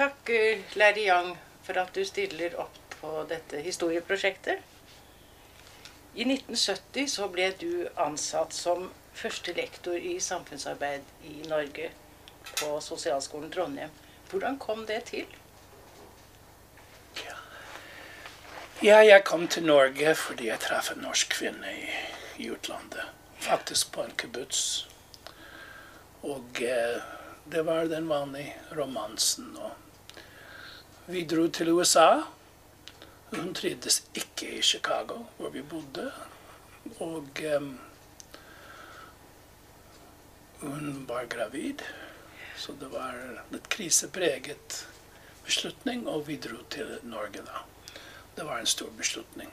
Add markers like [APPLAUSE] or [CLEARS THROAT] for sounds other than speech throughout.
Takk, eh, Larry Young, for at du stiller opp på dette historieprosjektet. I 1970 så ble du ansatt som første lektor i samfunnsarbeid i Norge på Sosialskolen Trondheim. Hvordan kom det til? Ja, jeg kom til Norge fordi jeg traff en norsk kvinne i, i utlandet. Faktisk på en kibbutz. Og eh, det var den vanlige romansen. Og vi dro til USA. Hun trivdes ikke i Chicago, hvor vi bodde. Og um, hun var gravid. Så det var litt krisepreget beslutning, og vi dro til Norge da. Det var en stor beslutning.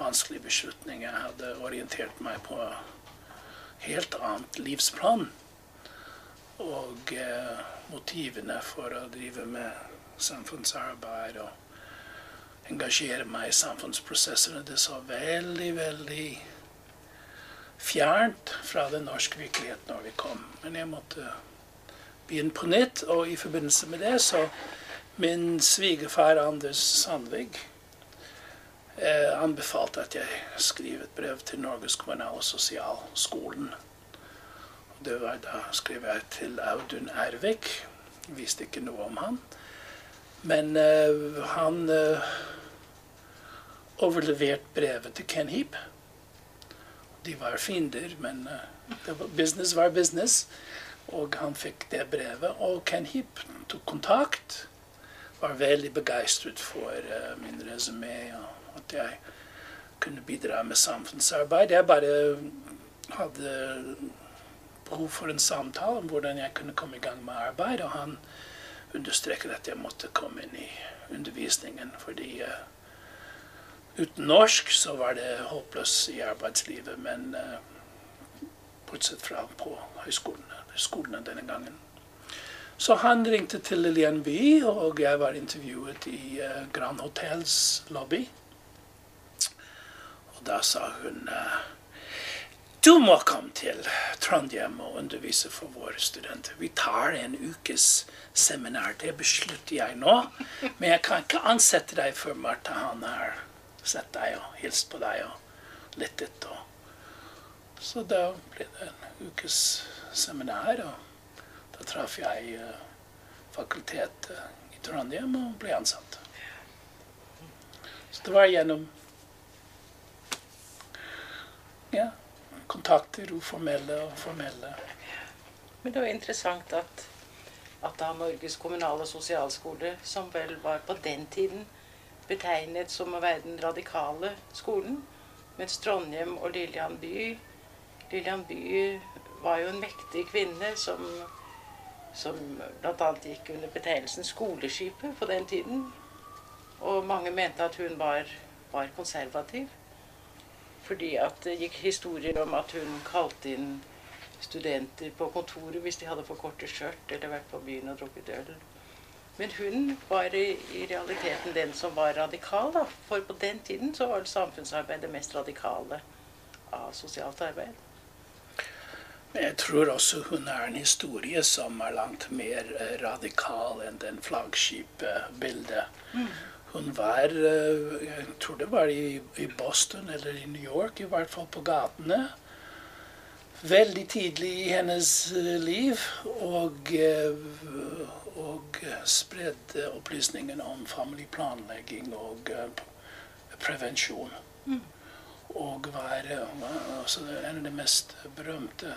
Vanskelig beslutning. Jeg hadde orientert meg på helt annet livsplan. Og eh, motivene for å drive med samfunnsarbeid og engasjere meg i samfunnsprosessene, det så veldig, veldig fjernt fra den norske virkeligheten når vi kom. Men jeg måtte begynne på nytt, og i forbindelse med det så Min svigerfar Anders Sandvig eh, anbefalte at jeg skriver et brev til Norges kommunal- og sosialskolen. Det var Da skrev jeg til Audun Ervik. Visste ikke noe om han. Men uh, han uh, overleverte brevet til Ken Heap. De var fiender, men uh, var, business var business. Og han fikk det brevet. Og Ken Heap tok kontakt. Var veldig begeistret for min resymé og at jeg kunne bidra med samfunnsarbeid. Jeg bare hadde behov for en samtale om hvordan jeg kunne komme i gang med arbeid. Og han understreket at jeg måtte komme inn i undervisningen fordi uh, uten norsk så var det håpløst i arbeidslivet. Men uh, bortsett fra på høyskolene, skolene denne gangen. Så han ringte til Lillian By, og jeg var intervjuet i uh, Grand Hotels lobby. Og da sa hun uh, du må komme til Trondheim og undervise for våre studenter. Vi tar en ukes seminar. Det beslutter jeg nå. Men jeg kan ikke ansette deg før Martha han har sett deg og hilst på deg og lyttet. Og. Så da ble det en ukes seminar, og da traff jeg uh, fakultetet i Trondheim og ble ansatt. Så det var gjennom ja, kontakter, uformelle og formelle. Men det var interessant at, at da Norges kommunale sosialskole, som vel var på den tiden betegnet som å være den radikale skolen, mens Trondheim og Lillian By Lillian By var jo en mektig kvinne som, som bl.a. gikk under betegnelsen skoleskipet på den tiden. Og mange mente at hun var, var konservativ. Fordi at det gikk historier om at hun kalte inn studenter på kontoret hvis de hadde for korte skjørt eller vært på byen og drukket øl. Men hun var i, i realiteten den som var radikal. da. For på den tiden så var samfunnsarbeid det mest radikale av sosialt arbeid. Men jeg tror også hun er en historie som er langt mer eh, radikal enn den flaggskipbildet. Mm. Hun var eh, Jeg tror det var i, i, Boston eller i New York, i hvert fall på gatene. Veldig tidlig i hennes eh, liv. Og, og spredde opplysningen om familieplanlegging og prevensjon. Mm. Og var, var altså en av de mest berømte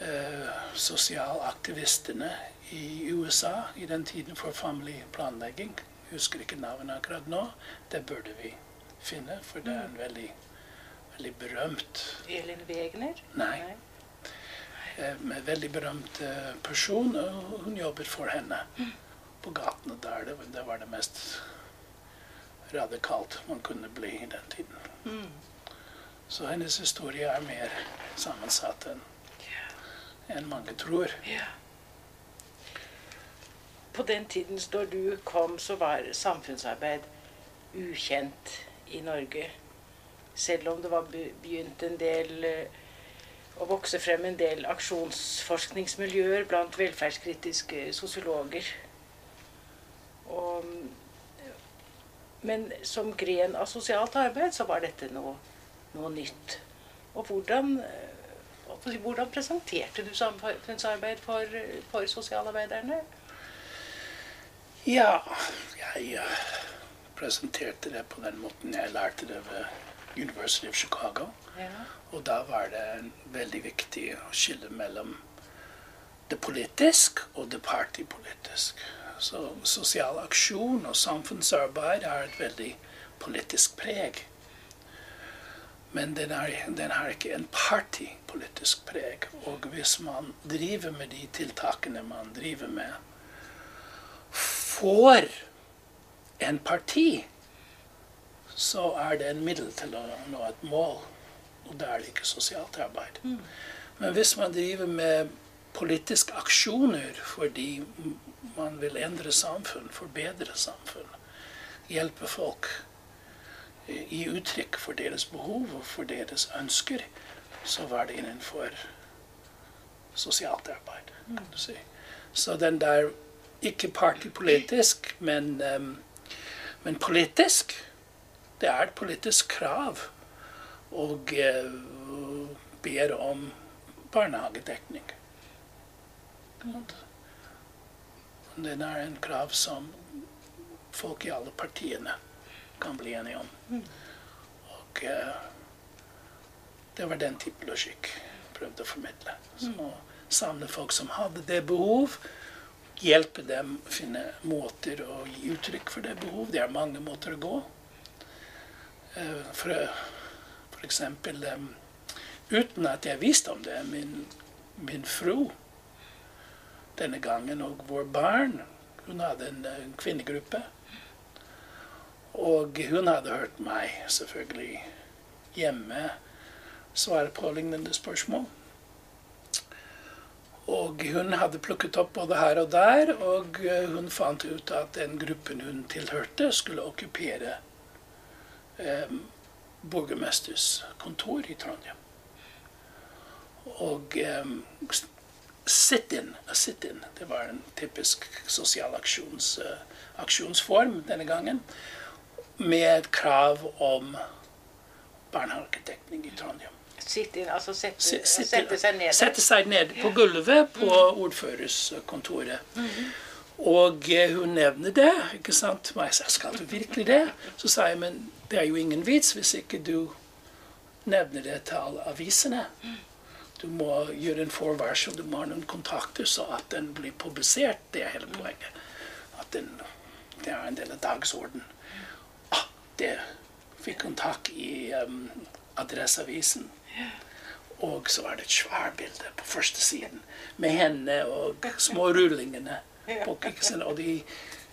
eh, sosialaktivistene i USA i den tiden for familieplanlegging. Husker ikke navnet akkurat nå. Det burde vi finne, for det er en veldig, veldig berømt Elin Wegner? Nei. En veldig berømt eh, person, og hun jobber for henne på gatene der. Det, det var det mest radikalt man kunne bli i den tiden. Mm. Så hennes historie er mer sammensatt enn mange tror. Ja. På den tiden da du kom, så var samfunnsarbeid ukjent i Norge. Selv om det var begynt en del å vokse frem en del aksjonsforskningsmiljøer blant velferdskritiske sosiologer. Og, men som gren av sosialt arbeid så var dette noe, noe nytt. Og hvordan, eh, hvordan presenterte du samfunnsarbeid for, for sosialarbeiderne? Ja, jeg uh, presenterte det på den måten jeg lærte det ved University of Chicago. Ja. Og da var det veldig viktig å skille mellom det politisk og det partipolitisk. Så sosial aksjon og samfunnsarbeid har et veldig politisk preg. Men den, er, den har ikke en partipolitisk preg. Og hvis man driver med de tiltakene man driver med, får en parti, så er det en middel til å nå et mål. Og da er det ikke sosialt arbeid. Mm. Men hvis man driver med politiske aksjoner fordi man vil endre samfunn, forbedre samfunn, hjelpe folk i uttrykk for deres behov og for deres ønsker, så var det innenfor sosialt arbeid. kan du si. Så den der ikke partipolitisk, men, men politisk. Det er et politisk krav og ber om barnehagedekning. Det er en krav som folk i alle partiene kan bli enige om. Og uh, det var den type logikk jeg prøvde å formidle. Så samle folk som hadde det behov hjelpe dem å finne måter å gi uttrykk for det behov. Det er mange måter å gå. Eh, for, eksempel uten at jeg visste om det. Min, min fru denne gangen og vår barn Hun hadde en, en kvinnegruppe. Og hun hadde hørt meg selvfølgelig hjemme svare på lignende spørsmål. Og hun hadde plukket opp både her og der, og eh, hun fant ut at den gruppen hun tilhørte, skulle okkupere eh, borgermesters kontor i Trondheim. Og eh, sit-in, sit det var en typisk sosial aksjons, uh, aksjonsform denne gangen, med krav om barnehagedekning i Trondheim. Sitte altså sette, Sitte- sette seg ned. Sette seg ned på gulvet på ordførerskontoret. Og eh, hun nevner det. ikke sant? Og jeg sa skal du virkelig det? Så sa jeg men det er jo ingen vits hvis ikke du nevner det til alle avisene. Du må gjøre en forvarsel, du må ha noen kontakter så at den blir publisert. Det er hele poenget. At den, det er en del av dagsorden. Ah, det fikk hun tak i um, Adresseavisen. Og så var det et svært bilde på første siden med henne og små rullingene. på, ikke? Og de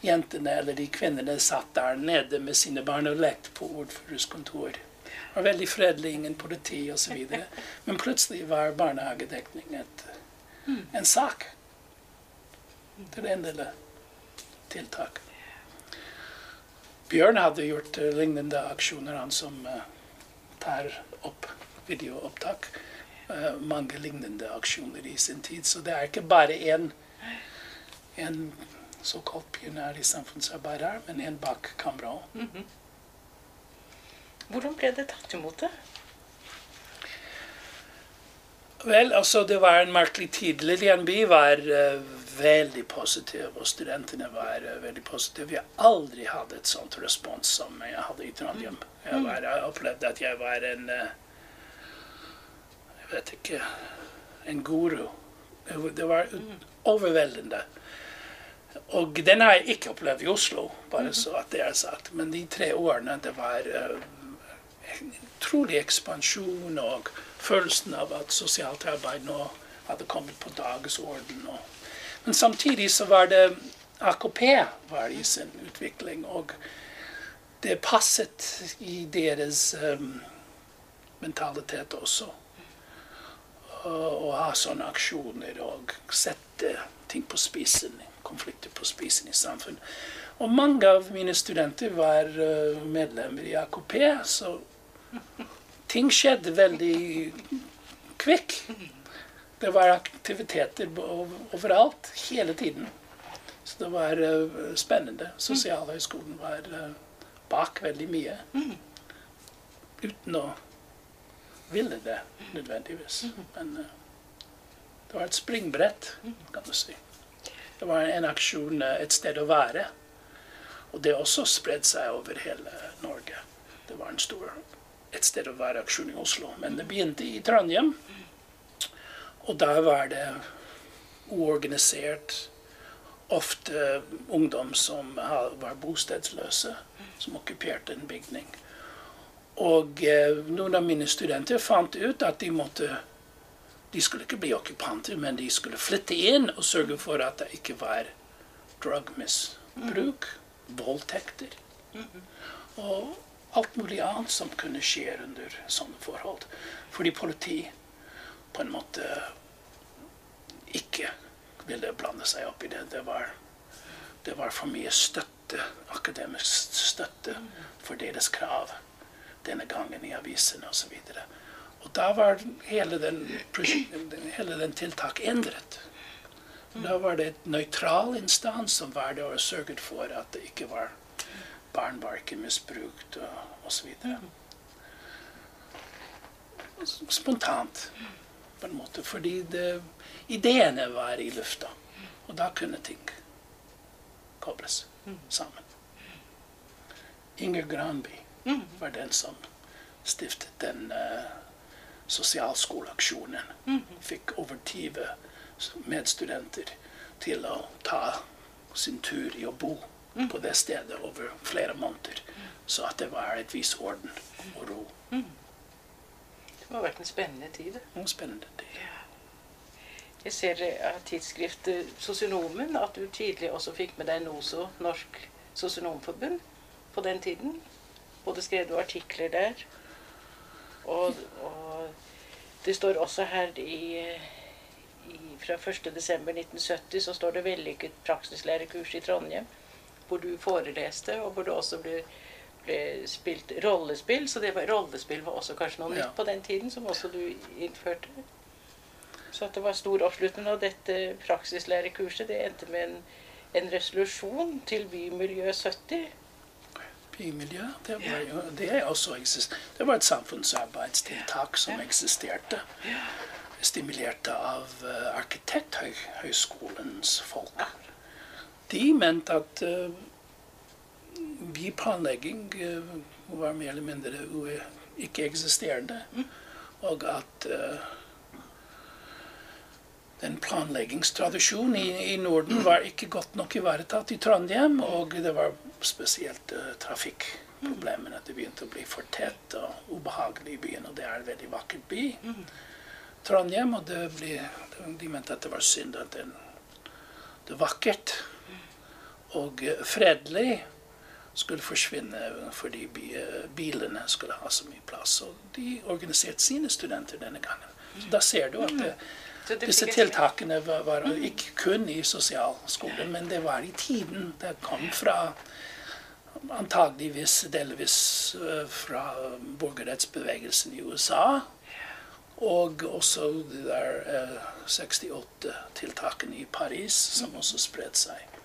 jentene eller de kvinnene satt der nede med sine barn og lekte på ordførers kontor. Det var veldig fredelig, ingen politi osv. Men plutselig var barnehagedekning et, en sak. Det er en del tiltak. Bjørn hadde gjort eh, lignende aksjoner, han som eh, tar opp videoopptak. Eh, mange lignende aksjoner i sin tid. Så det er ikke bare en, en såkalt pionær i samfunnsarbeid her, men en bak kamera òg. Hvordan ble det tatt imot? det? Vel, altså, det var en merkelig tid. Lillian Bye var uh, veldig positiv, og studentene var uh, veldig positive. Jeg aldri hatt et sånt respons som jeg hadde i Trondheim. Jeg, var, opplevde at jeg var en eh, Jeg vet ikke En guru. Det var- overveldende. Og den har jeg ikke opplevd i Oslo, bare så at det er sagt. Men de tre årene, det var eh, en utrolig ekspansjon og følelsen av at sosialt arbeid nå hadde kommet på dagsorden. Men samtidig så var det AKP var i sin utvikling, og det passet i deres um, mentalitet også. Å ha sånne aksjoner og sette ting på spissen, konflikter på spissen i samfunnet. Og mange av mine studenter var eh, medlemmer i AKP, så ting skjedde veldig kvikk. Det var aktiviteter overalt hele tiden. Så det var uh, spennende. Sosialhøgskolen var uh, bak veldig mye. Uten å ville det nødvendigvis. Men uh, det var et springbrett, kan du si. Det var en aksjon, et sted å være. Og det også spredde seg over hele Norge. Det var en stor, et sted å være-aksjon i Oslo. Men det begynte i Trondheim. Og der var det uorganisert, ofte ungdom som var bostedsløse, som okkuperte en bygning. Og eh, noen av mine studenter fant ut at de måtte De skulle ikke bli okkupanter, men de skulle flytte inn og sørge for at det ikke var drugmisbruk voldtekter. Og alt mulig annet som kunne skje under sånne forhold. Fordi politi på en måte ikke ville blande seg opp i det. Det var, det var for mye støtte, akademisk støtte, for deres krav denne gangen i avisene osv. Og, og da var hele den, hele den tiltak endret. Da var det et nøytral instans som var det og sørget for at det ikke var barn var ikke misbrukt osv. Spontant, på en måte. Fordi det, ideene var i lufta. Og da kunne ting kobles sammen. Inger Granby var den som stiftet den uh, sosialskoleaksjonen. Fikk over 20 medstudenter til å ta sin tur i å bo mm. på det stedet over flere måneder. Så at det var et vis orden og ro. Mm. Det må ha vært en spennende tid. En spennende tid. Ja. Jeg ser av tidsskriftet Sosionomen at du tidlig også fikk med deg NOSO, Norsk Sosionomforbund, på den tiden. Både skrev du artikler der. Og, og det står også her i fra 1.12.1970 så står det 'vellykket praksislærekurs i Trondheim', hvor du foreleste, og hvor det også ble, ble spilt rollespill. Så det var, rollespill var også kanskje noe ja. nytt på den tiden, som også du innførte. Så det var stor oppslutning. Og dette praksislærekurset det endte med en, en resolusjon til Bymiljø 70. Bymiljø, det var jo det, det var et samfunnsarbeidstiltak som eksisterte. Stimulerte av uh, Arkitekthøgskolens folk. De mente at uh, byplanlegging uh, var mer eller mindre ikke-eksisterende. Og at uh, den planleggingstradisjonen i, i, Norden var ikke godt nok ivaretatt i Trondheim. Og det var spesielt uh, trafikkproblemene. Det begynte å bli for tett og ubehagelig i byen. Og det er en veldig vakker by. Trondheim, og ble, de mente at det var synd at det, det vakkert og fredelig skulle forsvinne fordi bilene skulle ha så mye plass. Og de organiserte sine studenter denne gangen. Så da ser du at det, disse tiltakene var, var, ikke kun i sosialskolen, men det var i tiden. Det kom fra antageligvis delvis eh, fra borgerrettsbevegelsen i USA. Og også de der eh, 68-tiltakene i Paris, som også spredte seg.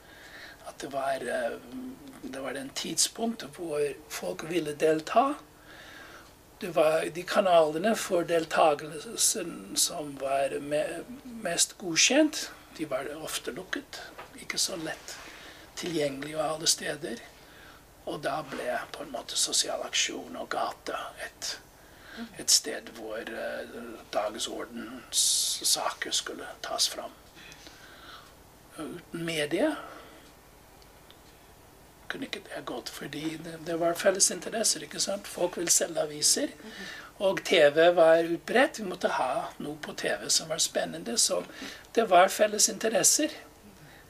At det var, eh, det var den tidspunktet hvor folk ville delta. Det var de kanalene for deltakelsen som var me mest godkjent. De var ofte lukket. Ikke så lett tilgjengelig alle steder. Og da ble på en måte sosial aksjon og gata et et sted hvor uh, dagsordens saker skulle tas fram. Uten medie kunne ikke det gått, fordi det, det, var felles interesser. ikke sant? Folk ville selge aviser. Og TV var utbredt. Vi måtte ha noe på TV som var spennende. Så det var felles interesser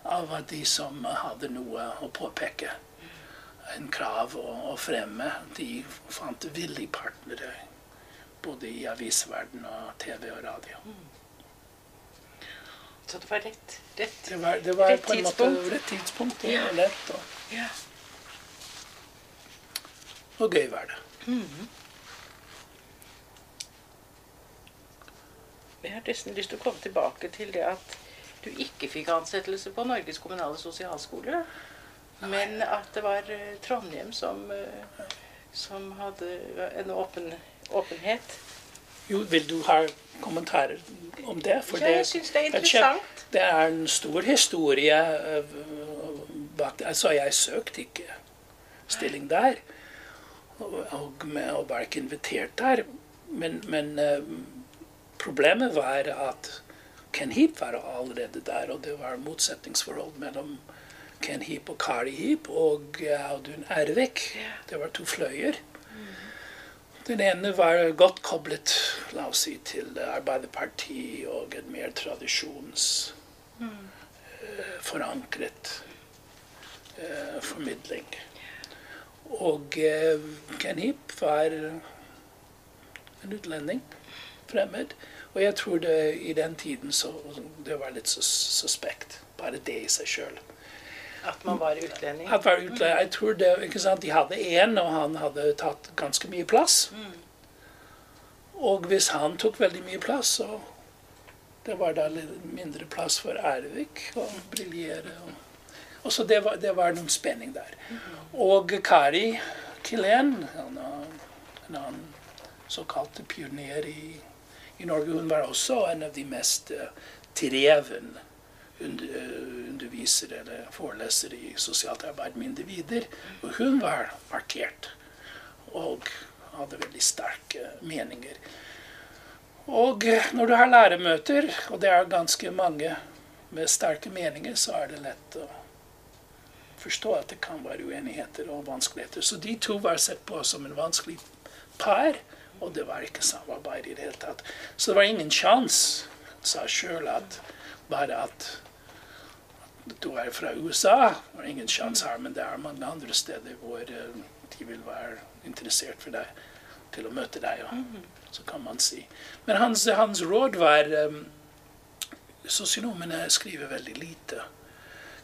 av de som hadde noe å påpeke, en krav å, å fremme, de fant villige partnere både i avisverden og TV og radio. Så det var rett, rett, det var, det var rett tidspunkt. måte rett tidspunkt. Ja. Og lett. Og, ja. Og gøy var det. Mm. Jeg har nesten lyst til å komme tilbake til det at du ikke fikk ansettelse på Norges kommunale sosialskole, men at det var eh, Trondheim som, eh, som hadde en åpen, åpenhet. Jo, vil du ha kommentarer om det? ja, jeg syns det er interessant. Det er en stor historie bak det. Altså, jeg søkte ikke stilling der. Og, og, med, og var ikke invitert der. Men, men øh, problemet var at Ken Heap var allerede der, og det var motsetningsforhold mellom Ken Heap og Kari Heap og øh, Audun Ervik. Det var to fløyer. Den ene var godt koblet la oss si, til Arbeiderpartiet og en mer tradisjonsforankret eh, forankret eh, formidling. Og eh, Ken Heap var en utlending, fremmed. Og jeg tror det i den tiden så det var litt sus suspekt. Bare det i seg sjøl. At man var utlending. At var utlending. jeg tror det, ikke sant, De hadde én, og han hadde tatt ganske mye plass. Og hvis han tok veldig mye plass, så det var da litt mindre plass for Ervik å briljere. Og, og så det var, det var noen spenning der. Og Kari Kilén, en annen- såkalt pioner i, i Norge, hun var også en av de mest eh, dreven eh, undervisere eller forelesere i sosialt arbeid med individer. Og hun var markert og hadde veldig sterke meninger. Og når du har læremøter, og det er ganske mange med sterke meninger, så er det lett å forstå at det kan være uenigheter og vanskeligheter. Så de to var sett på som en vanskelig par, og det var ikke samarbeid i det hele tatt. Så det var ingen sjanse, sa sjøl, at bare at du er fra USA, var ingen sjanse her, men det er mange andre steder hvor eh, de vil være interessert for deg til å møte deg, og, så kan man si. Men hans, hans råd var um, Sosionomene skriver veldig lite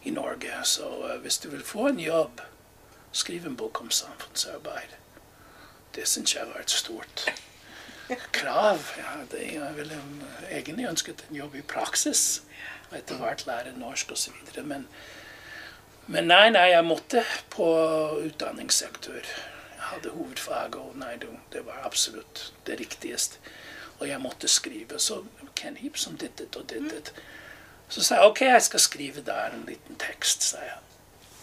i Norge, så eh, hvis du vil få en jobb, skriv en bok om samfunnsarbeid. Det syns jeg var et stort krav. Ja, jeg ville egentlig ønsket en jobb i praksis, og etter hvert lære norsk osv. Men, men nei, nei, jeg måtte på utdanningssektor. Jeg hadde hovedfag, og nei, det, var absolutt det riktigste. Og jeg måtte skrive. Så Ken Heap som dittet og dittet. Så sa jeg OK, jeg skal skrive der en liten tekst, sa jeg.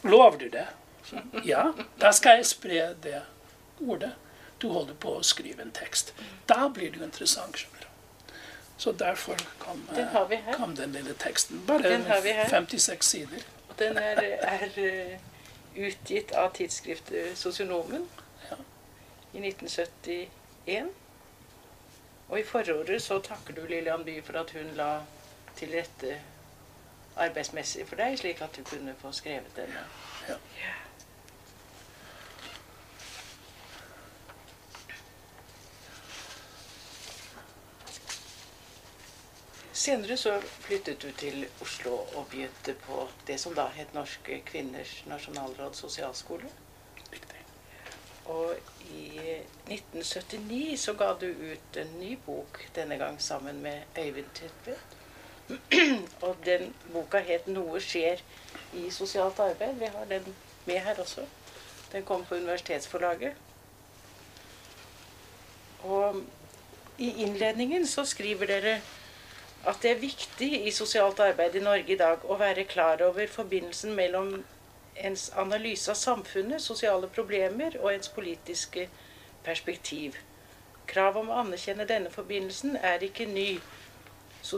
Lover du det? Så, ja, da skal jeg spre det ordet. Du holder på å skrive en tekst. Da blir du interessant. skjønner du. Så derfor kom, Den kom den lille teksten. Bare Den har vi her. 56 sider. Og den er, er eh, utgitt av tidsskriftet Sosionomen Ja. i 1971. Og i forordet så takker du Lillian By for at hun la til rette arbeidsmessig for deg, slik at du kunne få skrevet denne. Ja. Senere så flyttet du til Oslo og begynte på det som da het Norske kvinners nasjonalråd sosialskole. Riktig. Og i 1979 så ga du ut en ny bok, denne gang sammen med Øyvind Tvedtvedt. [CLEARS THROAT] Og den boka het 'Noe skjer i sosialt arbeid'. Vi har den med her også. Den kom på Universitetsforlaget. Og i innledningen så skriver dere at det er viktig i sosialt arbeid i Norge i dag å være klar over forbindelsen mellom ens analyse av samfunnet, sosiale problemer og ens politiske perspektiv. Krav om å anerkjenne denne forbindelsen er ikke ny,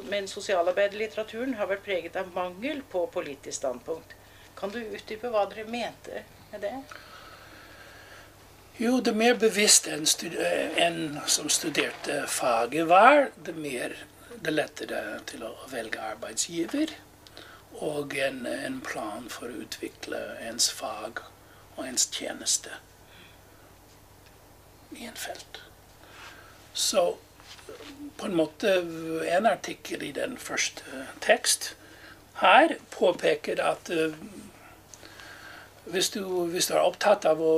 men sosialarbeiderlitteraturen har vært preget av mangel på politisk standpunkt. Kan du utdype hva dere mente med det? Jo, det mer bevisst en, stud en som studerte faget var, det mer det lettere til å velge arbeidsgiver. Og en, en plan for å utvikle ens fag og ens tjeneste i en felt. Så på en måte En artikkel i den første tekst her påpeker at eh, hvis du, hvis du er opptatt av å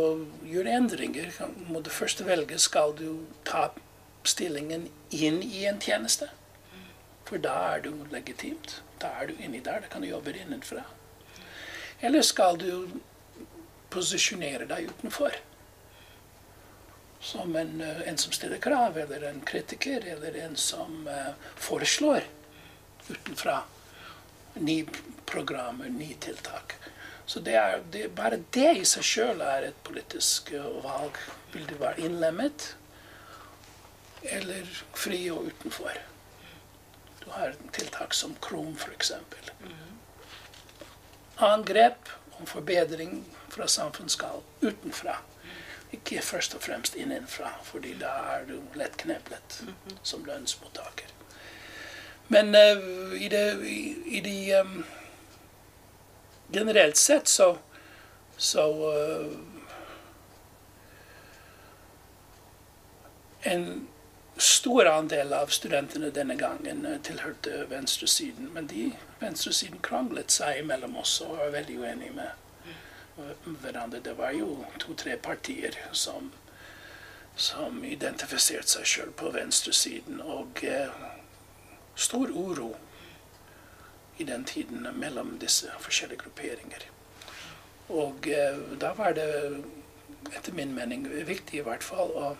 gjøre endringer, må du først velge skal du ta stillingen inn i en tjeneste. For da er du legitimt. Da er du inni der. Da kan du jobbe innenfra. Eller skal du posisjonere deg utenfor? Som en, eh, en som stiller krav, eller en kritiker, eller en som uh, foreslår utenfra nye programmer, nye tiltak. Så det er, det, bare det i seg sjøl er et politisk uh, valg. Vil du være innlemmet, eller fri og utenfor? Du har tiltak som KROM, f.eks. Angrep om forbedring fra samfunnet skal utenfra. Ikke først og fremst innenfra, fordi da er du lettkneblet som lønnsmottaker. Men uh, i det, i, i de um, Generelt sett så, så uh, En stor andel av studentene denne gangen tilhørte venstresiden. Men de venstresiden kranglet seg imellom oss og var veldig uenige med hverandre. Det var jo to-tre partier som, som identifiserte seg sjøl på venstresiden. Og eh, stor uro i den tiden mellom disse forskjellige grupperinger. Og eh, da var det etter min mening viktig i hvert fall å,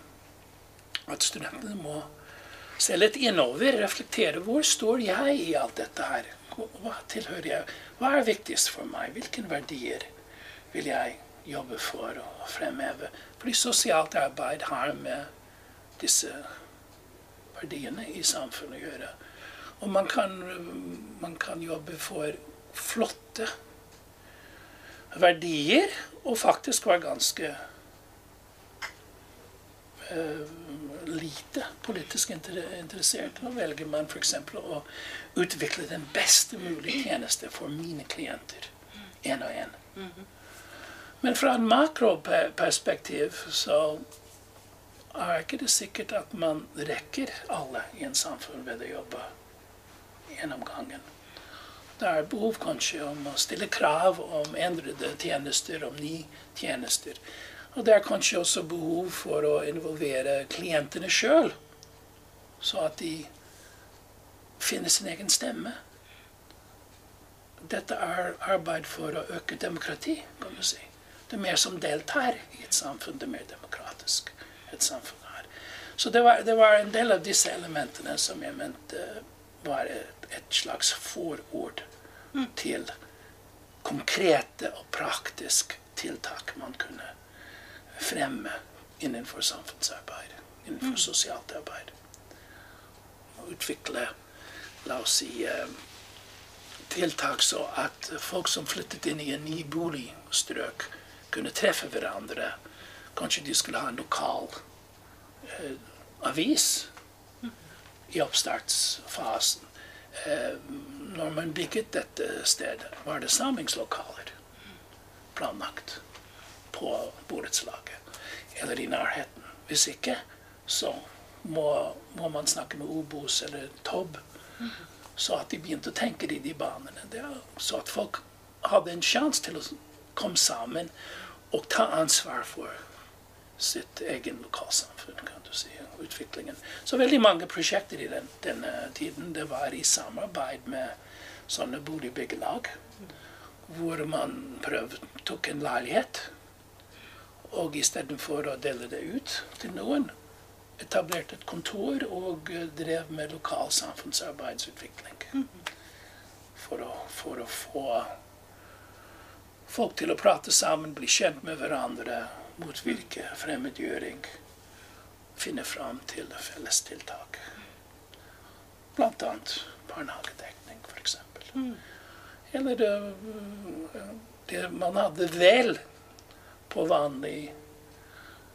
at studentene må se litt innover, reflektere. Hvor står jeg i alt dette her? Hva tilhører jeg? Hva er viktigst for meg? Hvilke verdier vil jeg jobbe for å fremheve? Fordi sosialt arbeid har med disse verdiene i samfunnet å gjøre. Og man kan, man kan jobbe for flotte verdier og faktisk være ganske uh, lite politisk interessert. Nå velger man f.eks. å utvikle den beste mulige tjeneste for mine klienter. Én og én. Men fra en makroperspektiv så er ikke det sikkert at man rekker alle i en samfunn ved å jobbe gjennom gangen. Det er behov kanskje om å stille krav om endrede tjenester, om nye tjenester. Og det er kanskje også behov for å involvere klientene sjøl, så at de finner sin egen stemme. Dette er arbeid for å øke demokrati, kan du si. Det er mer som deltar i et samfunn, det er mer demokratisk et samfunn er. Så det var, det var en del av disse elementene som jeg mente var et, et slags forord mm. til konkrete og praktiske tiltak man kunne fremme innenfor samfunnsarbeid, innenfor mm. sosialt arbeid. Og utvikle, la oss si, eh, tiltak så at folk som flyttet inn i en ny boligstrøk, kunne treffe hverandre. Kanskje de skulle ha en lokal eh, avis i oppstartsfasen. Eh, når man bygget dette stedet, var det samlingslokaler planlagt på borettslaget eller i nærheten. Hvis ikke, så må, må man snakke med Obos eller Tobb, så at de begynte å tenke i de banene. Det, så at folk hadde en sjanse til å komme sammen og ta ansvar for sitt egen lokalsamfunn. kan du si, utviklingen. Så veldig mange prosjekter i den, denne tiden det var i samarbeid med sånne boligbyggelag. Hvor man prøvde, tok en leilighet og istedenfor å dele det ut til noen, etablerte et kontor og drev med lokal samfunnsarbeidsutvikling. For å, for å få folk til å prate sammen, bli kjent med hverandre, motvirke fremmedgjøring. Finne fram til felles tiltak. Blant annet barnehagedekning, f.eks. Mm. Eller det, det man hadde vel på vanlig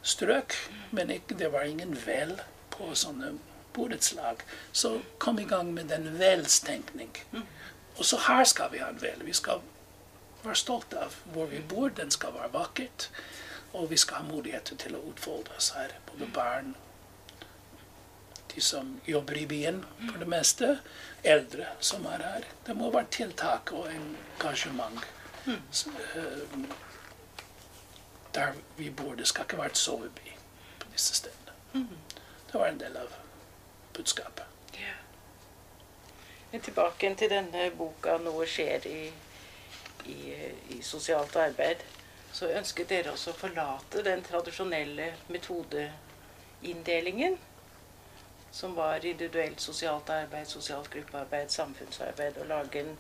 strøk. Men ikke, det var ingen vel på sånne borettslag. Så kom i gang med den velstenkning. Og så her skal vi ha en vel. Vi skal være stolte av hvor vi bor. Den skal være vakkert. Og vi skal ha muligheter til å utfolde oss her. Både barn, de som jobber i byen for det meste, eldre som er her. Det må være tiltak og engasjement. Så, uh, der vi bor. Det skal ikke være et soveby på disse stedene. Det var en del av budskapet. Ja. Tilbake til denne boka 'Noe skjer i, i, i sosialt arbeid'. Så ønsket dere også å forlate den tradisjonelle metodeinndelingen som var individuelt sosialt arbeid, sosialt gruppearbeid, samfunnsarbeid, og lage en,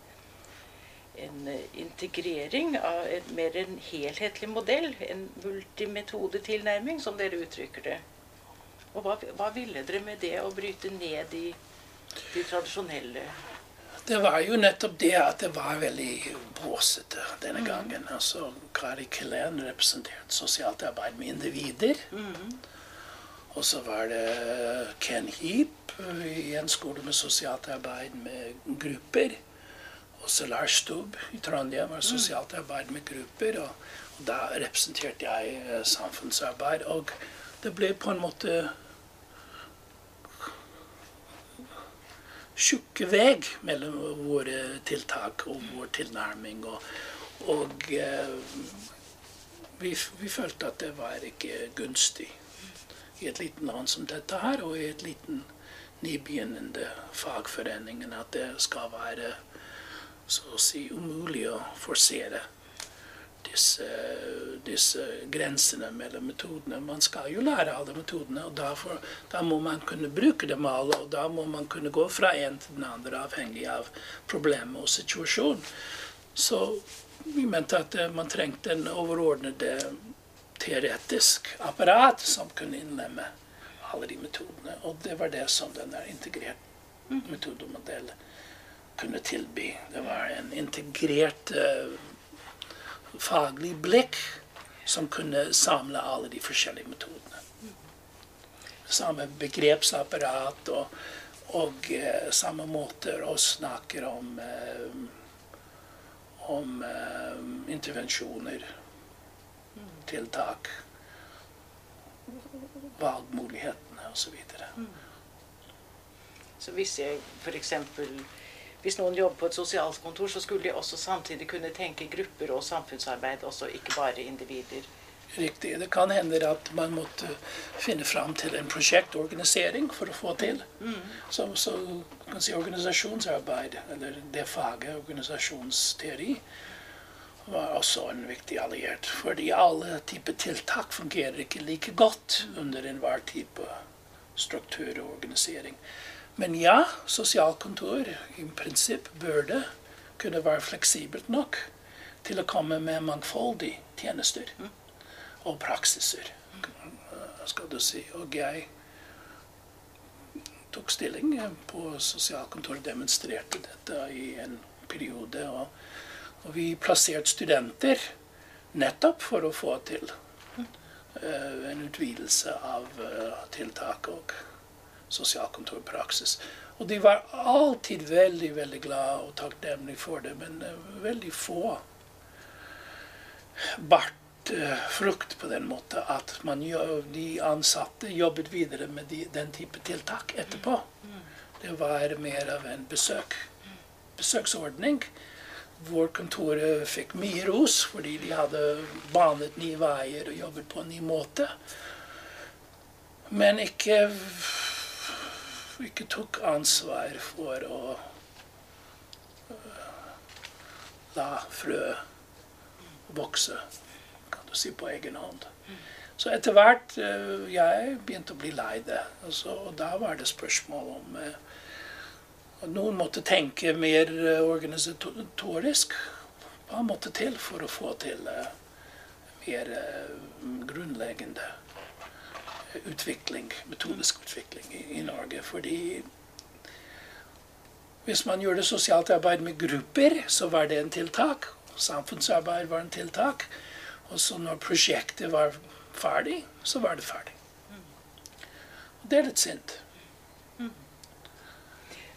en integrering av en, mer en helhetlig modell, en multimetodetilnærming, som dere uttrykker det. Og hva, hva ville dere med det å bryte ned de, de tradisjonelle Det var jo nettopp det at det var veldig bråsete denne gangen. Altså, Kari Kelen representerte sosialt arbeid med individer. Og så var det Ken Heap i en skole med sosialt arbeid med grupper. Og så Lars Stubb i Trondheim var sosialt arbeid med grupper. Og, og da representerte jeg eh, samfunnsarbeid. Og det ble på en måte tjukke vei mellom våre tiltak og vår tilnærming. Og, og eh, vi, vi følte at det var ikke gunstig i et liten land som dette her, og i et liten nybegynnende fagforeningen, at det skal være så å si umulig å forsere disse, disse grensene mellom metodene. Man skal jo lære alle metodene, og derfor, da må man kunne bruke dem alle. Og da må man kunne gå fra en til den andre, avhengig av problemet og situasjonen. Så vi mente at eh, man trengte en overordnede teoretisk apparat som kunne innlemme alle de metodene. Og det var det som den der integrert metodemodell kunne tilby. Det var en integrert eh, faglig blikk som kunne samle alle de forskjellige metodene. Samme begrepsapparat og, og eh, samme måter å snakke om, eh, om eh, intervensjoner, tiltak, valgmulighetene osv. Så hvis jeg f.eks. Hvis noen jobber på et sosialkontor, så skulle de også samtidig kunne tenke grupper og samfunnsarbeid, også ikke bare individer. Riktig. Det kan hende at man måtte finne fram til en prosjektorganisering for å få til. Så, så kan si organisasjonsarbeid, eller det faget, organisasjonsteori, var også en viktig alliert. Fordi alle typer tiltak fungerer ikke like godt under enhver type struktur og organisering. Men ja, sosialkontor i prinsipp burde kunne være fleksibelt nok til å komme med mangfoldige tjenester og praksiser, skal du si. Og jeg tok stilling på sosialkontoret, demonstrerte dette i en periode. Og, og vi plasserte studenter nettopp for å få til uh, en utvidelse av uh, tiltak sosialkontorpraksis. Og de var alltid veldig veldig glad og takknemlige for det, men uh, veldig få bart uh, frukt på den måten at man, de ansatte jobbet videre med de, den type tiltak etterpå. Det var mer av en besøk, besøksordning. Hvor kontoret fikk mye ros fordi de hadde banet nye veier og jobbet på en ny måte. Men ikke ikke tok ansvar for å uh, la frø vokse, kan du si, på egen hånd. Så etter hvert uh, jeg begynte å bli lei det. Altså, og da var det spørsmål om uh, at noen måtte tenke mer organisatorisk. Hva måtte til for å få til mer grunnleggende utvikling, metodisk utvikling i, i, Norge. Fordi hvis man gjorde sosialt arbeid med grupper, så var det en tiltak. Samfunnsarbeid var en tiltak. Og så når prosjektet var ferdig, så var det ferdig. Og det er litt sint.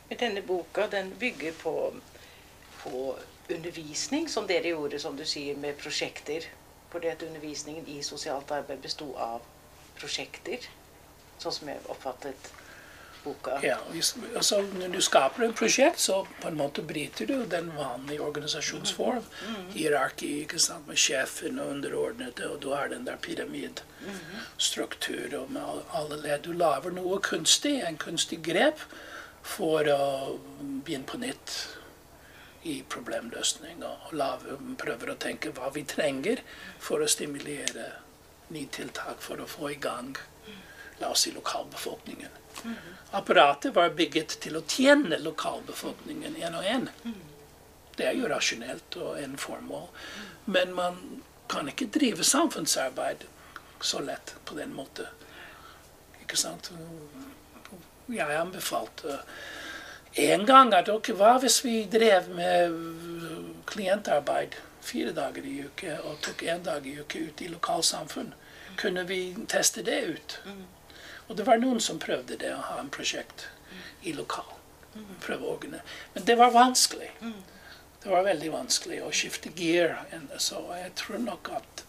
Men denne boka den bygger på, på undervisning, som dere gjorde, som du sier, med prosjekter. Fordi at undervisningen i sosialt arbeid besto av prosjekter, sånn som jeg oppfattet boka. Ja, altså Når du skaper et prosjekt, så på en måte bryter du den vanlige organisasjonsform. Mm. -hmm. Hierarki ikke sant, med sjefen og underordnede, og du har den der pyramidstruktur og med alle ledd. Du lager noe kunstig, en kunstig grep for å begynne på nytt i problemløsning. Og lave, prøver å tenke hva vi trenger for å stimulere tiltak for å få i gang la oss si lokalbefolkningen. Apparatet var bygget til å tjene lokalbefolkningen én og én. Det er jo rasjonelt og en formål. Men man kan ikke drive samfunnsarbeid så lett på den måten. Ikke sant? Jeg anbefalte en gang at ok, hva hvis vi drev med klientarbeid fire dager i uke og tok én dag i uke ut i lokalsamfunn? Kunne vi teste det ut? Og det var noen som prøvde det, å ha en prosjekt i lokal. Prøve å organisere. Men det var vanskelig. Det var veldig vanskelig å skifte gear. Så jeg tror nok at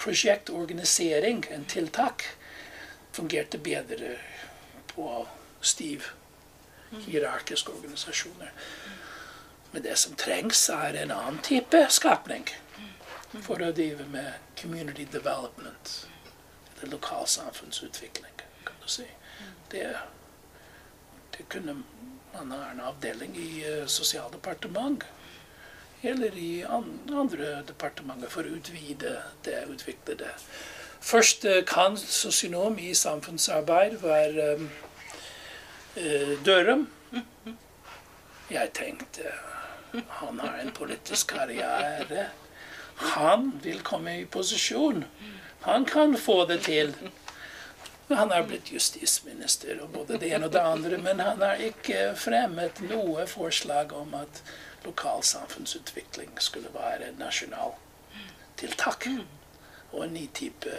prosjektorganisering, en tiltak, fungerte bedre på stiv hierarkiske organisasjoner. Men det som trengs, er en annen type skapning for å drive med community development. Eller lokalsamfunnsutvikling, kan du si. Det, det kunne man ha en avdeling i uh, sosialdepartement eller i andre departementer for å utvide det, utvikle det. Første kan sosionom i samfunnsarbeid være um, uh, Dørum. Jeg tenkte han har en politisk karriere. Han vil komme i posisjon. Han kan få det til. Han har blitt justisminister og både det ene og det andre, men han har ikke fremmet noe forslag om at lokalsamfunnsutvikling skulle være nasjonal tiltak. Og en ny type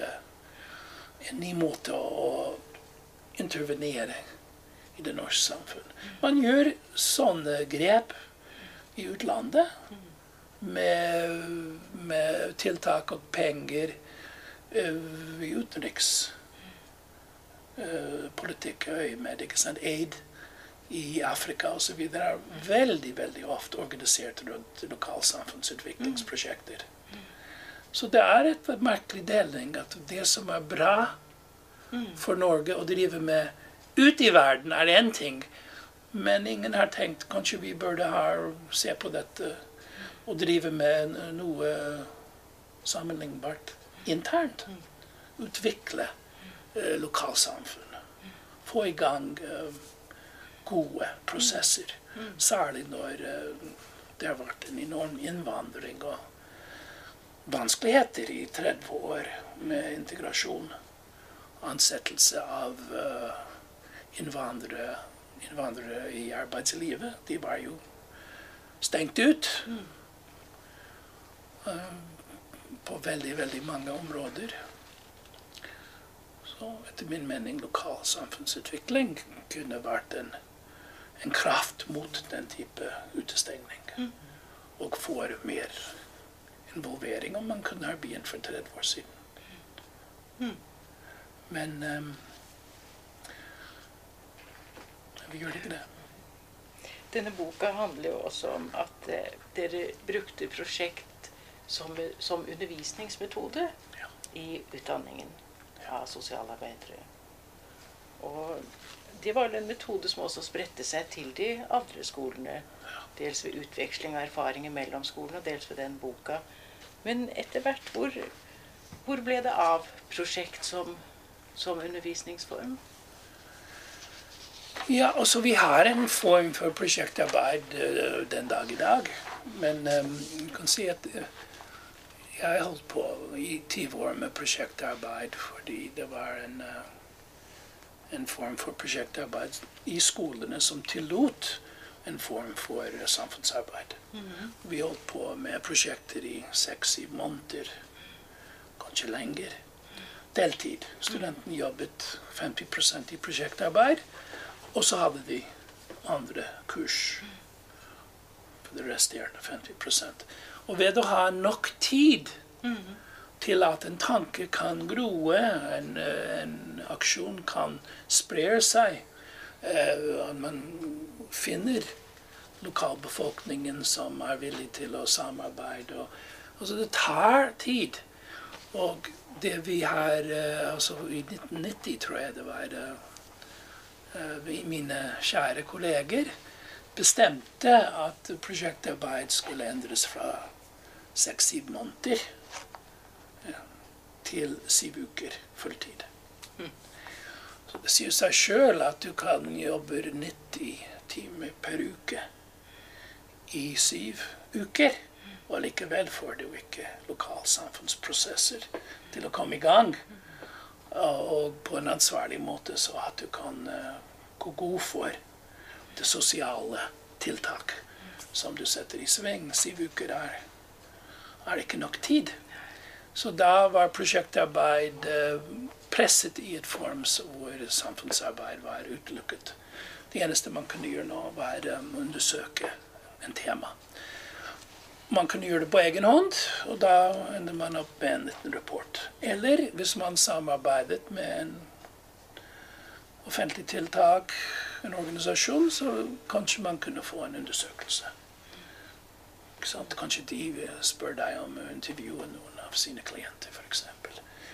En ny måte å intervenere i det norske samfunn. Man gjør sånne grep i utlandet med, med tiltak og penger uh, i utenrikspolitikk uh, med ikke sant, aid i Afrika osv. er veldig veldig ofte organisert rundt lokalsamfunnsutviklingsprosjekter. Så det er et merkelig deling at det som er bra for Norge å drive med ute i verden, er én ting. Men ingen har tenkt kanskje vi burde her se på dette og drive med noe sammenlignbart internt. Utvikle eh, lokalsamfunn. Få i gang eh, gode prosesser. Særlig når eh, det har vært en enorm innvandring og vanskeligheter i 30 år med integrasjon. Ansettelse av uh, innvandrere, innvandrere, i arbeidslivet. De var jo stengt ut. Uh, på veldig, veldig mange områder. Så etter min mening lokal samfunnsutvikling kunne vært en en kraft mot den type utestengning. Mm. Og får mer involvering om man kunne ha begynt for 30 år siden. Mm. Men um, vi gjør ikke det. Denne boka handler jo også om at eh, dere brukte prosjekt som, som undervisningsmetode ja. i utdanningen av sosialarbeidere. Og det var en metode som også spredte seg til de andre skolene. Dels ved utveksling av erfaringer mellom skolene, og dels ved den boka. Men etter hvert, hvor, hvor ble det av prosjekt som, som undervisningsform? Ja, altså Vi har en form for prosjektarbeid uh, den dag i dag. Men um, jeg kan si at uh, jeg holdt på i 20 år med prosjektarbeid fordi det var en en form for prosjektarbeid i skolene som tillot en form for samfunnsarbeid. Mm -hmm. Vi holdt på med prosjekter i seks-syv måneder, kanskje lenger. Deltid. Studenten jobbet 50% i prosjektarbeid, og så hadde de andre kurs for det resterende 50% Og ved å ha nok tid til at en tanke kan groe, en, en aksjon kan spre seg. Uh, at man finner lokalbefolkningen som er villig til å samarbeide. Og, altså det tar tid. Og det vi har uh, altså I 1990, tror jeg det var, eh, mine kjære kolleger bestemte at prosjektarbeid skulle endres fra seks-syv måneder til syv uker fulltid. Så det sier seg sjøl at du kan jobbe 90 timer per uke i syv uker. Og likevel får du ikke lokalsamfunnsprosesser til å komme i gang. Og på en ansvarlig måte, så at du kan uh, gå god for det sosiale tiltak som du setter i sving. Syv uker er, er ikke nok tid. Så da var prosjektarbeid uh, presset i et form hvor samfunnsarbeid var utelukket. Det eneste man kunne gjøre nå, var å um, undersøke en tema. Man kunne gjøre det på egen hånd, og da ender man opp med en liten rapport. Eller hvis man samarbeidet med en offentlig tiltak, en organisasjon, så kanskje man kunne få en undersøkelse. Kanskje de spør deg om å intervjue noen av sine klienter, f.eks.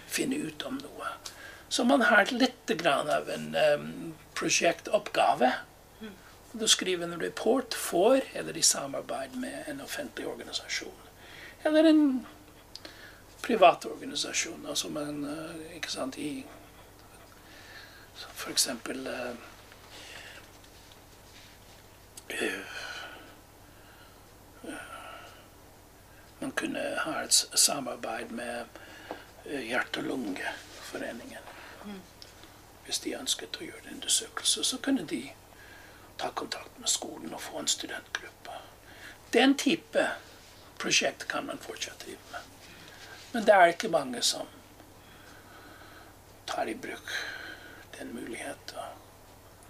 Finne ut om noe. Så man har litt av en um, prosjektoppgave du skriver en report for, eller i samarbeid med en offentlig organisasjon. Eller en privat organisasjon. Altså man, eh, ikke sant, i For eksempel uh, Man kunne ha et samarbeid med Hjerte- og lungeforeningen. Mm. Hvis de ønsket å gjøre en undersøkelse, så kunne de ta kontakt med skolen og få en studentgruppe. Den type prosjekt kan man fortsatt drive med. Men det er ikke mange som tar i bruk den muligheten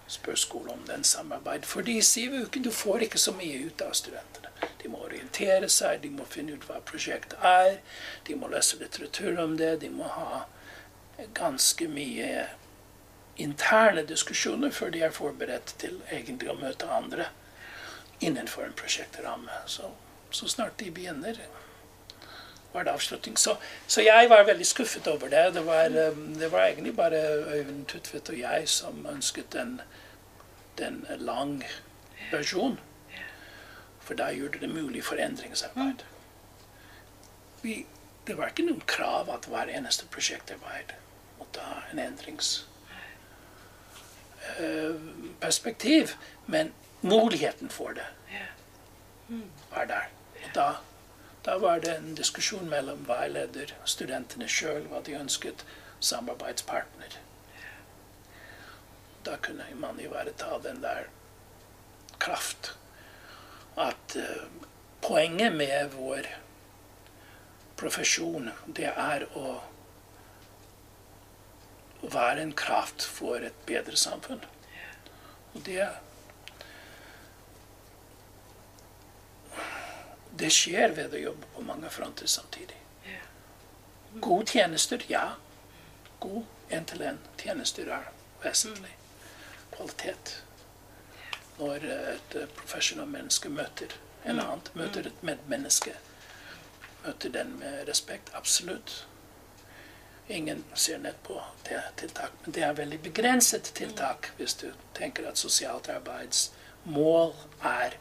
spør skolen om den samarbeid. For de sier jo ikke du får ikke så mye ut av studentene. De må orientere seg, de må finne ut hva prosjektet er, de må lese litteratur om det, de må ha ganske mye interne diskusjoner før de er forberedt til egentlig å møte andre innenfor en prosjektramme. Så, så snart de begynner, var det avslutning. Så, så, jeg var veldig skuffet over det. Det var, um, det var egentlig bare Øyvind Tutvedt og jeg som ønsket en, den lang versjon. For da gjorde det mulig for endringsarbeid. Vi, det var ikke noen krav at hver eneste prosjektarbeid måtte ha en endringsarbeid perspektiv, men muligheten for det var der. Og da, da var det en diskusjon mellom veileder, studentene sjøl, hva de ønsket, samarbeidspartner. Da kunne man ivareta den der kraft. At uh, poenget med vår profesjon, det er å være en kraft for et bedre samfunn. Og det Det skjer ved å jobbe på mange fronter samtidig. Gode tjenester, ja. God én-til-én-tjenester er vesentlig. Kvalitet. Når et profesjonelt menneske møter en annen, møter et medmenneske, møter den med respekt. Absolutt. Ingen ser ned på det tiltak. Men det er veldig begrenset tiltak hvis du tenker at sosialt arbeids mål er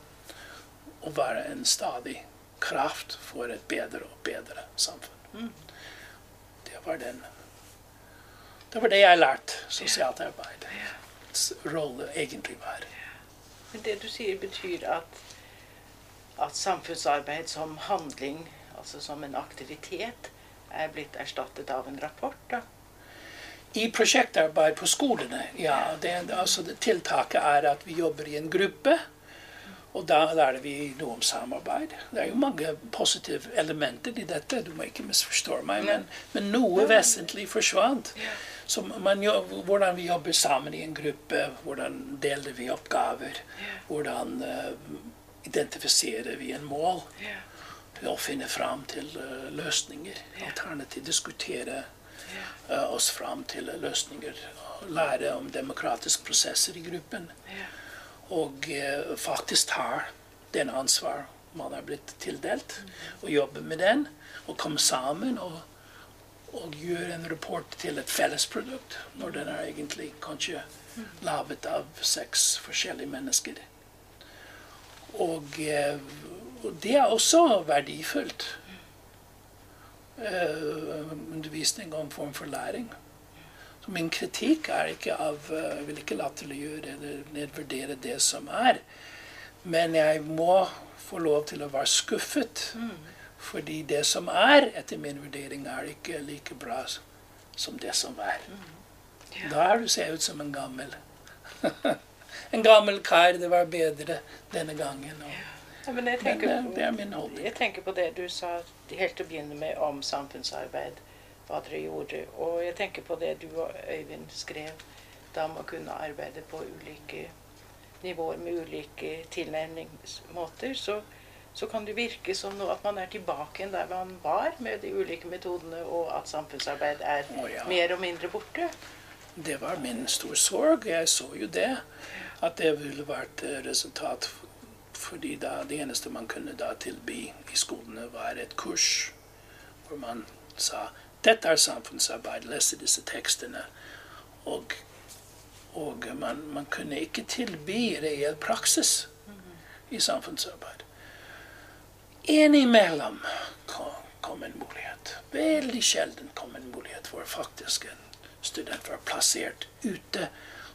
å være en stadig kraft for et bedre og bedre samfunn. Det var den Det var det jeg lærte sosialt arbeid. rolle egentlig var. Men det du sier, betyr at, at samfunnsarbeid som handling, altså som en aktivitet, er blitt erstattet av en rapport. da. I prosjektarbeid på skolene, ja. Det, altså, tiltaket er at vi jobber i en gruppe. Og da lærer vi noe om samarbeid. Det er jo mange positive elementer i dette. Du må ikke misforstå meg, men, men noe vesentlig forsvant. Man, hvordan vi jobber sammen i en gruppe, hvordan deler vi oppgaver. Hvordan uh, identifiserer vi en mål til å finne fram til uh, løsninger. Alternativt diskutere uh, oss fram til løsninger. Lære om demokratiske prosesser i gruppen. Og uh, faktisk ta den ansvar man er blitt tildelt, og jobbe med den. Og komme sammen og, og gjøre en rapport til et fellesprodukt, når den er egentlig kanskje laget av seks forskjellige mennesker. Og, eh, og det er også verdifullt. Uh, undervisning og en form for læring. Så min kritikk er ikke av eh, Jeg vil ikke latterliggjøre eller nedvurdere det som er. Men jeg må få lov til å være skuffet. Fordi det som er, etter min vurdering, er ikke like bra som det som er. Da er du ser ut som en gammel [LAUGHS] En gammel kar. Det var bedre denne gangen. Og, Ja, men jeg tenker, men det er min holdning. jeg tenker på det du sa helt til å begynne med om samfunnsarbeid, hva dere gjorde. Og jeg tenker på det du og Øyvind skrev da om å kunne arbeide på ulike nivåer med ulike tilnærmingsmåter. Så, så kan det virke som noe, at man er tilbake igjen der man var med de ulike metodene, og at samfunnsarbeid er oh, ja. mer og mindre borte. Det var min store sorg. Jeg så jo det. At det ville vært eh, resultat. Fordi da det eneste man kunne da tilby i skolene, var et kurs hvor man sa dette er samfunnsarbeid, lese disse tekstene. Og, og man, man kunne ikke tilby reell praksis i samfunnsarbeid. Innimellom kom, kom en mulighet. Veldig sjelden kom en mulighet hvor faktisk en student var plassert ute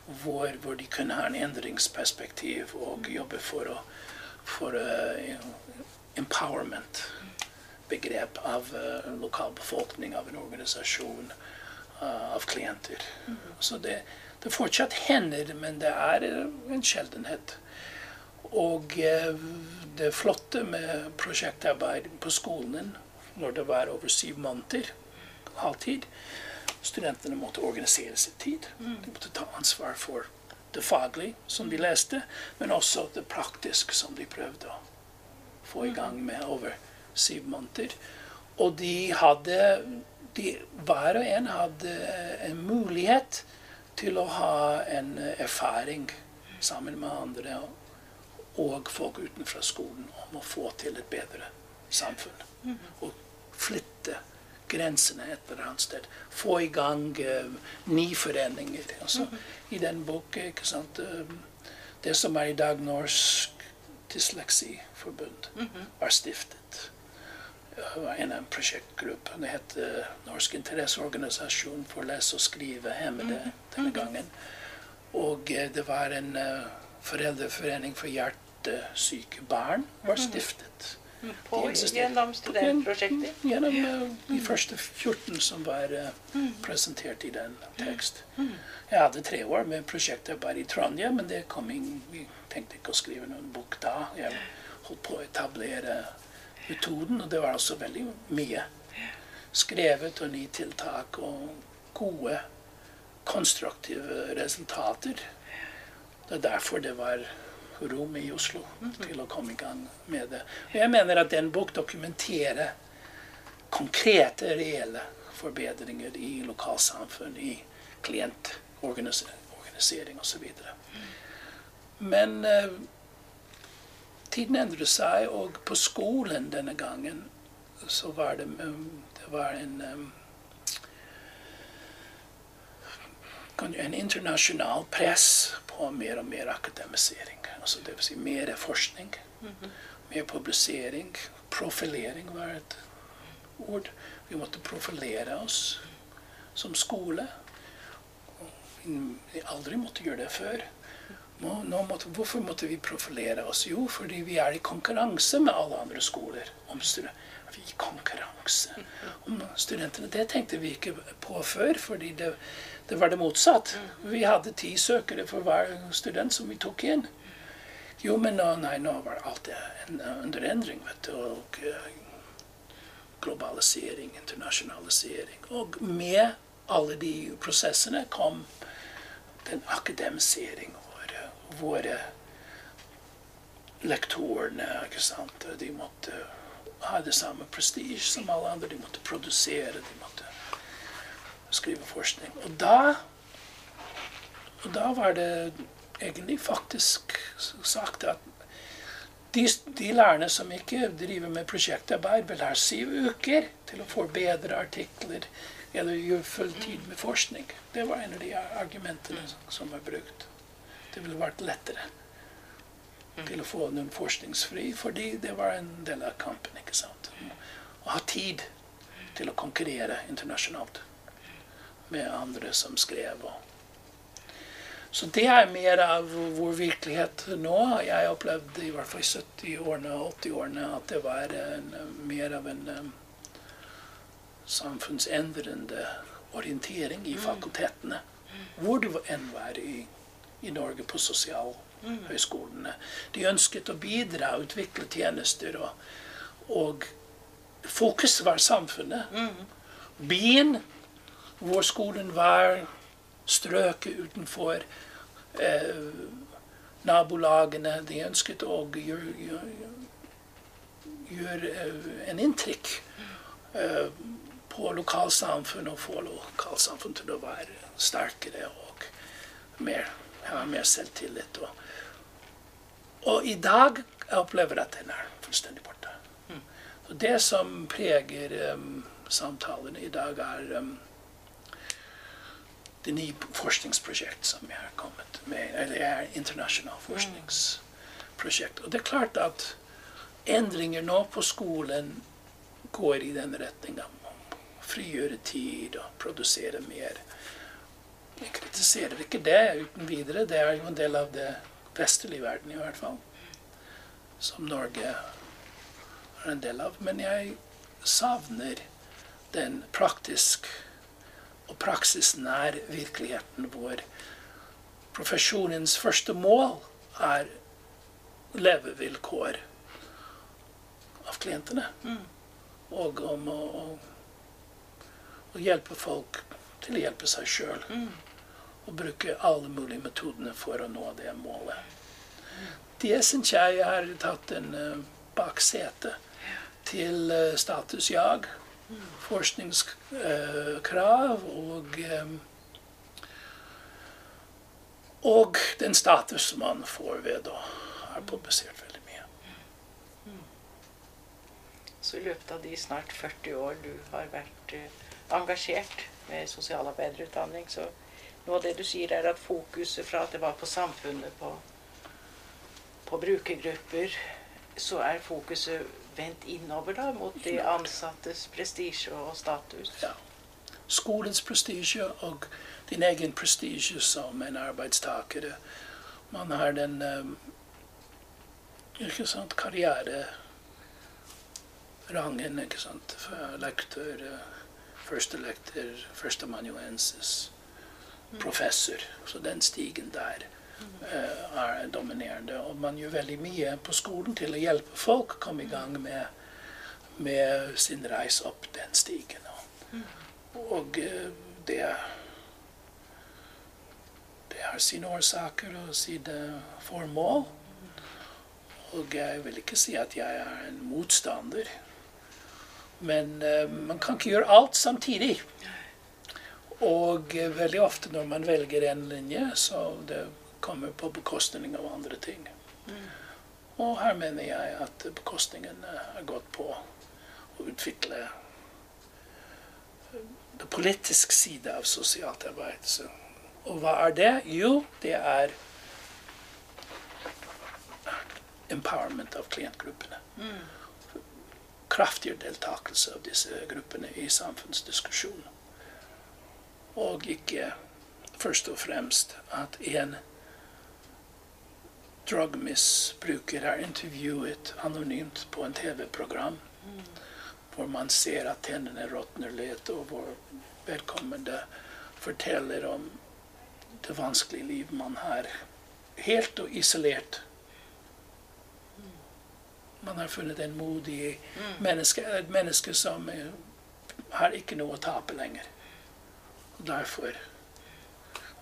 hvor, hvor de kunne ha en endringsperspektiv og jobbe for, å, for eh, empowerment. Begrep av uh, lokalbefolkning, av en organisasjon, eh, av klienter. Så det, det fortsatt hender, men det er eh, en sjeldenhet. Og eh, det flotte med prosjektarbeid på skolen når det var over syv måneder, halvtid Studentene måtte organisere sin tid. De måtte ta ansvar for det faglige som de leste, men også det praktiske som de prøvde å få i gang med over syv måneder. Og de hadde de, Hver og en hadde en mulighet til å ha en erfaring sammen med andre og folk utenfra skolen om å få til et bedre samfunn. Og flytte grensene et eller annet sted. Få i gang uh, nyforeninger. Altså, I den boken, ikke sant eh, Det som er i dag Norsk Dysleksiforbund, var stiftet. Det var en av prosjektgruppene. Det het eh, Norsk interesseorganisasjon for lese- og skrivehemmede denne gangen. Og eh, det var en eh, foreldreforening for hjertesyke barn var stiftet. På, eksisterer. gjennom studentprosjekter. Gjennom eh, de første 14 som var eh, presentert i den tekst. Jeg hadde tre år med prosjektet bare i Trondheim, men det kom inn, vi tenkte ikke å skrive noen bok da. Jeg holdt på å etablere metoden, og det var altså veldig mye skrevet og nye tiltak og gode, konstruktive resultater. Det er derfor det var rom i Oslo til å komme i gang med det. Og jeg mener at den bok dokumenterer konkrete, reelle forbedringer i lokalsamfunn, i klientorganisering osv. Men eh, tiden endret seg, og på skolen denne gangen så var det, um, det var en kan- en internasjonal press på mer og mer akademisering. Altså det vil si mer forskning, mer publisering. Profilering var et ord. Vi måtte profilere oss som skole. Vi aldri måtte gjøre det før. Nå, måtte, hvorfor måtte vi profilere oss? Jo, fordi vi er i konkurranse med alle andre skoler. om Vi i konkurranse om studentene. Det tenkte vi ikke på før, fordi det, det var det motsatt. Vi hadde ti søkere for hver student som vi tok inn. Jo, men nå, nei, nå var alt en, under endring, vet du. Og eh, globalisering, internasjonalisering. Og med alle de prosessene kom den akademisering våre, våre lektorene, ikke sant. De måtte ha det samme prestisje som alle andre. De måtte produsere, de måtte skrive forskning. Og da, og da var det egentlig faktisk sagt at de, de lærerne som ikke driver med prosjektarbeid, vil ha syv uker til å forbedre artikler eller gjøre full tid med forskning. Det var en av de argumentene som var brukt. Det ville vært lettere til å få noen forskningsfri, fordi det var en del av kampen. ikke sant? Å ha tid til å konkurrere internasjonalt med andre som skrev. så det er mer av vår virkelighet nå. Jeg opplevde i hvert fall i 70-årene og 80-årene at det var en, mer av en um, samfunnsendrende orientering i fakultetene. Hvor det enn var i, i Norge på sosialhøyskolene. De ønsket å bidra utvikle tjenester. Og, og fokus var samfunnet. Byen, hvor skolen var strøket utenfor eh, nabolagene. De ønsket å gjøre, gjøre, gjøre eh, en inntrykk eh, på lokalsamfunn og få lokalsamfunn til å være sterkere og mer, ha mer selvtillit. Og, og i dag jeg opplever at den er fullstendig borte. Mm. det som preger um, samtalene i dag, er um, det nye forskningsprosjekt som jeg har kommet med. Eller er internasjonalt forskningsprosjekt. Og det er klart at endringer nå på skolen går i den retninga. Frigjøre tid og produsere mer. Jeg kritiserer ikke det uten videre. Det er jo en del av det vestlige verden, i hvert fall. Som Norge er en del av. Men jeg savner den praktisk og praksisnær virkeligheten vår. profesjonens første mål er levevilkår av klientene. Mm. Og om å, å, å, hjelpe folk til å hjelpe seg sjøl. Mm. Og bruke alle mulige metodene for å nå det målet. Det syns jeg har tatt en uh, baksete til uh, statusjag forskningskrav og og den status man får ved å ha publisert veldig mye. Så i løpet av de snart 40 år du har vært uh, engasjert med sosialarbeiderutdanning, så noe av det du sier, er at fokuset fra at det var på samfunnet, på, på brukergrupper, så er fokuset vendt innover da, mot de ansattes prestisje og status. Ja. Skolens prestisje og din egen prestisje som en arbeidstaker. Man har den um, ikke sant, karriererangen, ikke sant, lektor, førstelektor, førsteamanuensis, mm. professor. Så den stigen der er dominerende. Og man gjør veldig mye på skolen til å hjelpe folk å komme i gang med, med sin reis opp den stigen. Og uh, det det har sine årsaker og sine formål. Og jeg vil ikke si at jeg er en motstander. Men uh, man kan ikke gjøre alt samtidig. Og veldig ofte når man velger en linje, så det kommer på bekostning av andre ting. Mm. Og her mener jeg at bekostningen har gått på å utvikle det politiske side av sosialt arbeid. Så, og hva er det? Jo, det er empowerment av klientgruppene. Mm. Kraftigere deltakelse av disse gruppene i samfunnsdiskusjonen. Og ikke først og fremst at en drugmisbruker er intervjuet anonymt på en TV-program. Mm. Hvor man ser at tennene råtner litt, og hvor vedkommende forteller om det vanskelige liv man har. Helt og isolert. Man har funnet en modig menneske, et menneske som har ikke noe å tape lenger. Derfor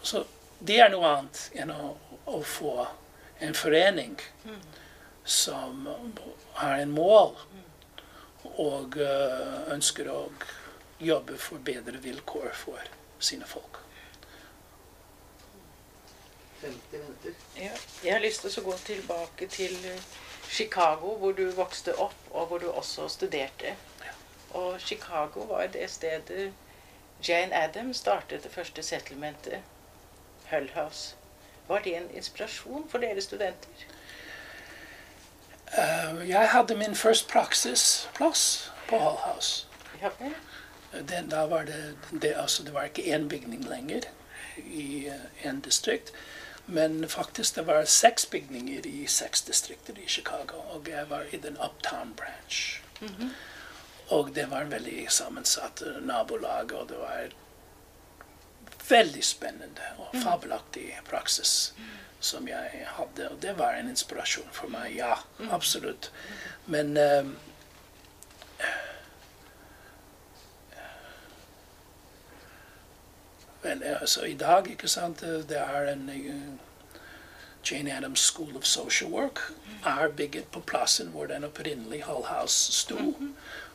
Så det er noe annet enn å, å få en forening som har en mål og eh, ønsker å jobbe for bedre vilkår for sine folk. 50 minutter. Ja, jeg har lyst til å gå tilbake til Chicago, hvor du vokste opp, og hvor du også studerte. Ja. Og Chicago var det stedet Jane Addams startet det første settlementet, Hull House. Var det en inspirasjon for dere studenter? Uh, jeg hadde min første praksisplass på Hall House. Ja. Den, da var det, det, altså det var ikke én bygning lenger i én distrikt. Men faktisk det var seks bygninger i seks distrikter i Chicago. Og jeg var i den uptown branch. Og det var veldig sammensatt eh, nabolag, og det var veldig spennende og fabelaktig praksis som jeg hadde. Og det var en inspirasjon for meg, ja, absolutt. Men um, Vel, altså i dag, ikke sant, det er en uh, Jane Addams School of Social Work er bygget på plassen hvor den opprinnelig Hull House sto.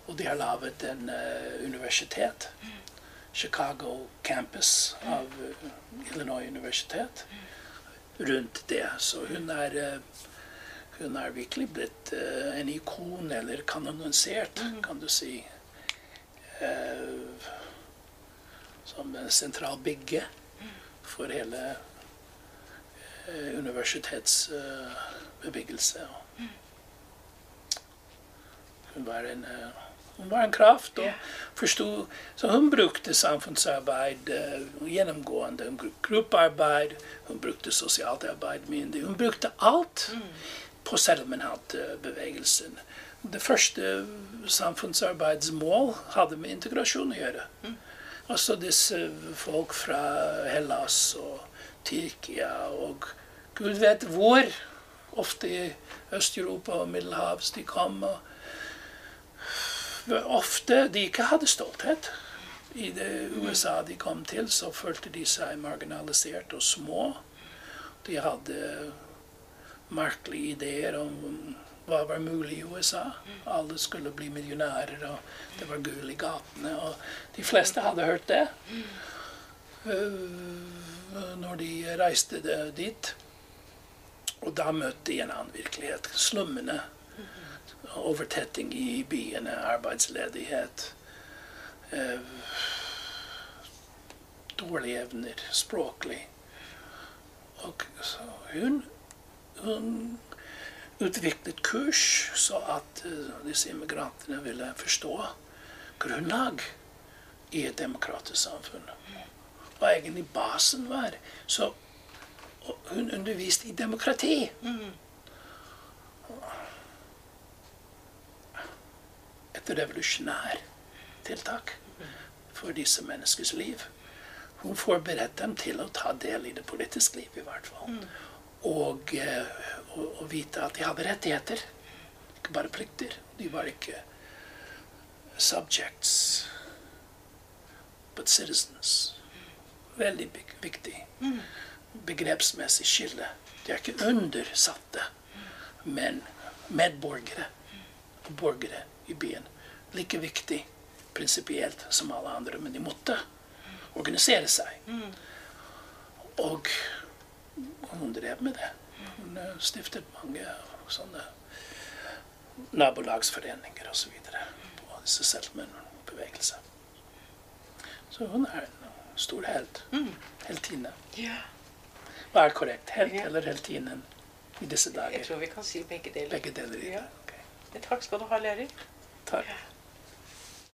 Og de har laget en uh, universitet. Chicago campus av eh, Illinois universitet. Rundt det. Så hun er eh, hun er virkelig blitt eh, en ikon, eller kanonisert, kan du si. Som en sentral bygge for hele universitetsbebyggelse. hun var en eh, hun var en kraft og forstod. Så hun brukte samfunnsarbeid eh, gjennomgående. Hun brukte gruppearbeid, hun brukte sosialt arbeid myndig. Hun brukte alt på settlement-bevegelsen. Det første samfunnsarbeidsmål hadde med integrasjon å gjøre. Altså disse folk fra Hellas og Tyrkia og gud vet hvor. Ofte i Øst-Europa og Middelhavs de kom. og Ofte de ikke hadde stolthet. I det USA de kom til, så følte de seg marginalisert og små. De hadde merkelige ideer om hva var mulig i USA. Alle skulle bli millionærer, og det var gull i gatene. Og de fleste hadde hørt det øh, når de reiste dit. Og da møtte de en annen virkelighet. Slummene. Overtetting i byene, arbeidsledighet. øh, dårlige evner språklig. Og så hun, hun utviklet kurs så at eh, disse immigrantene ville forstå grunnlag i et demokratisk samfunn. Hva egentlig basen var Så hun underviste i demokrati. Et revolusjonær tiltak for disse menneskers liv. Hun forberedte dem til å ta del i det politiske liv, i hvert fall. Og, eh, og, og vite at de hadde rettigheter, ikke bare plikter. De var ikke subjects, but citizens. Veldig viktig begrepsmessig skille. De er ikke undersatte, men medborgere borgere i byen. Like viktig prinsipielt som alle andre, men de måtte organisere seg. Og hun drev med det. Hun eh, stiftet mange sånne nabolagsforeninger osv. på disse settlement-bevegelser. Så hun er en stor helt. Heltine. Ja. Hva er korrekt? Helt eller heltinen i disse dager? Jeg tror vi kan si begge deler. Begge deler i Ja. det. Okay. Takk skal du ha, lærer. Takk.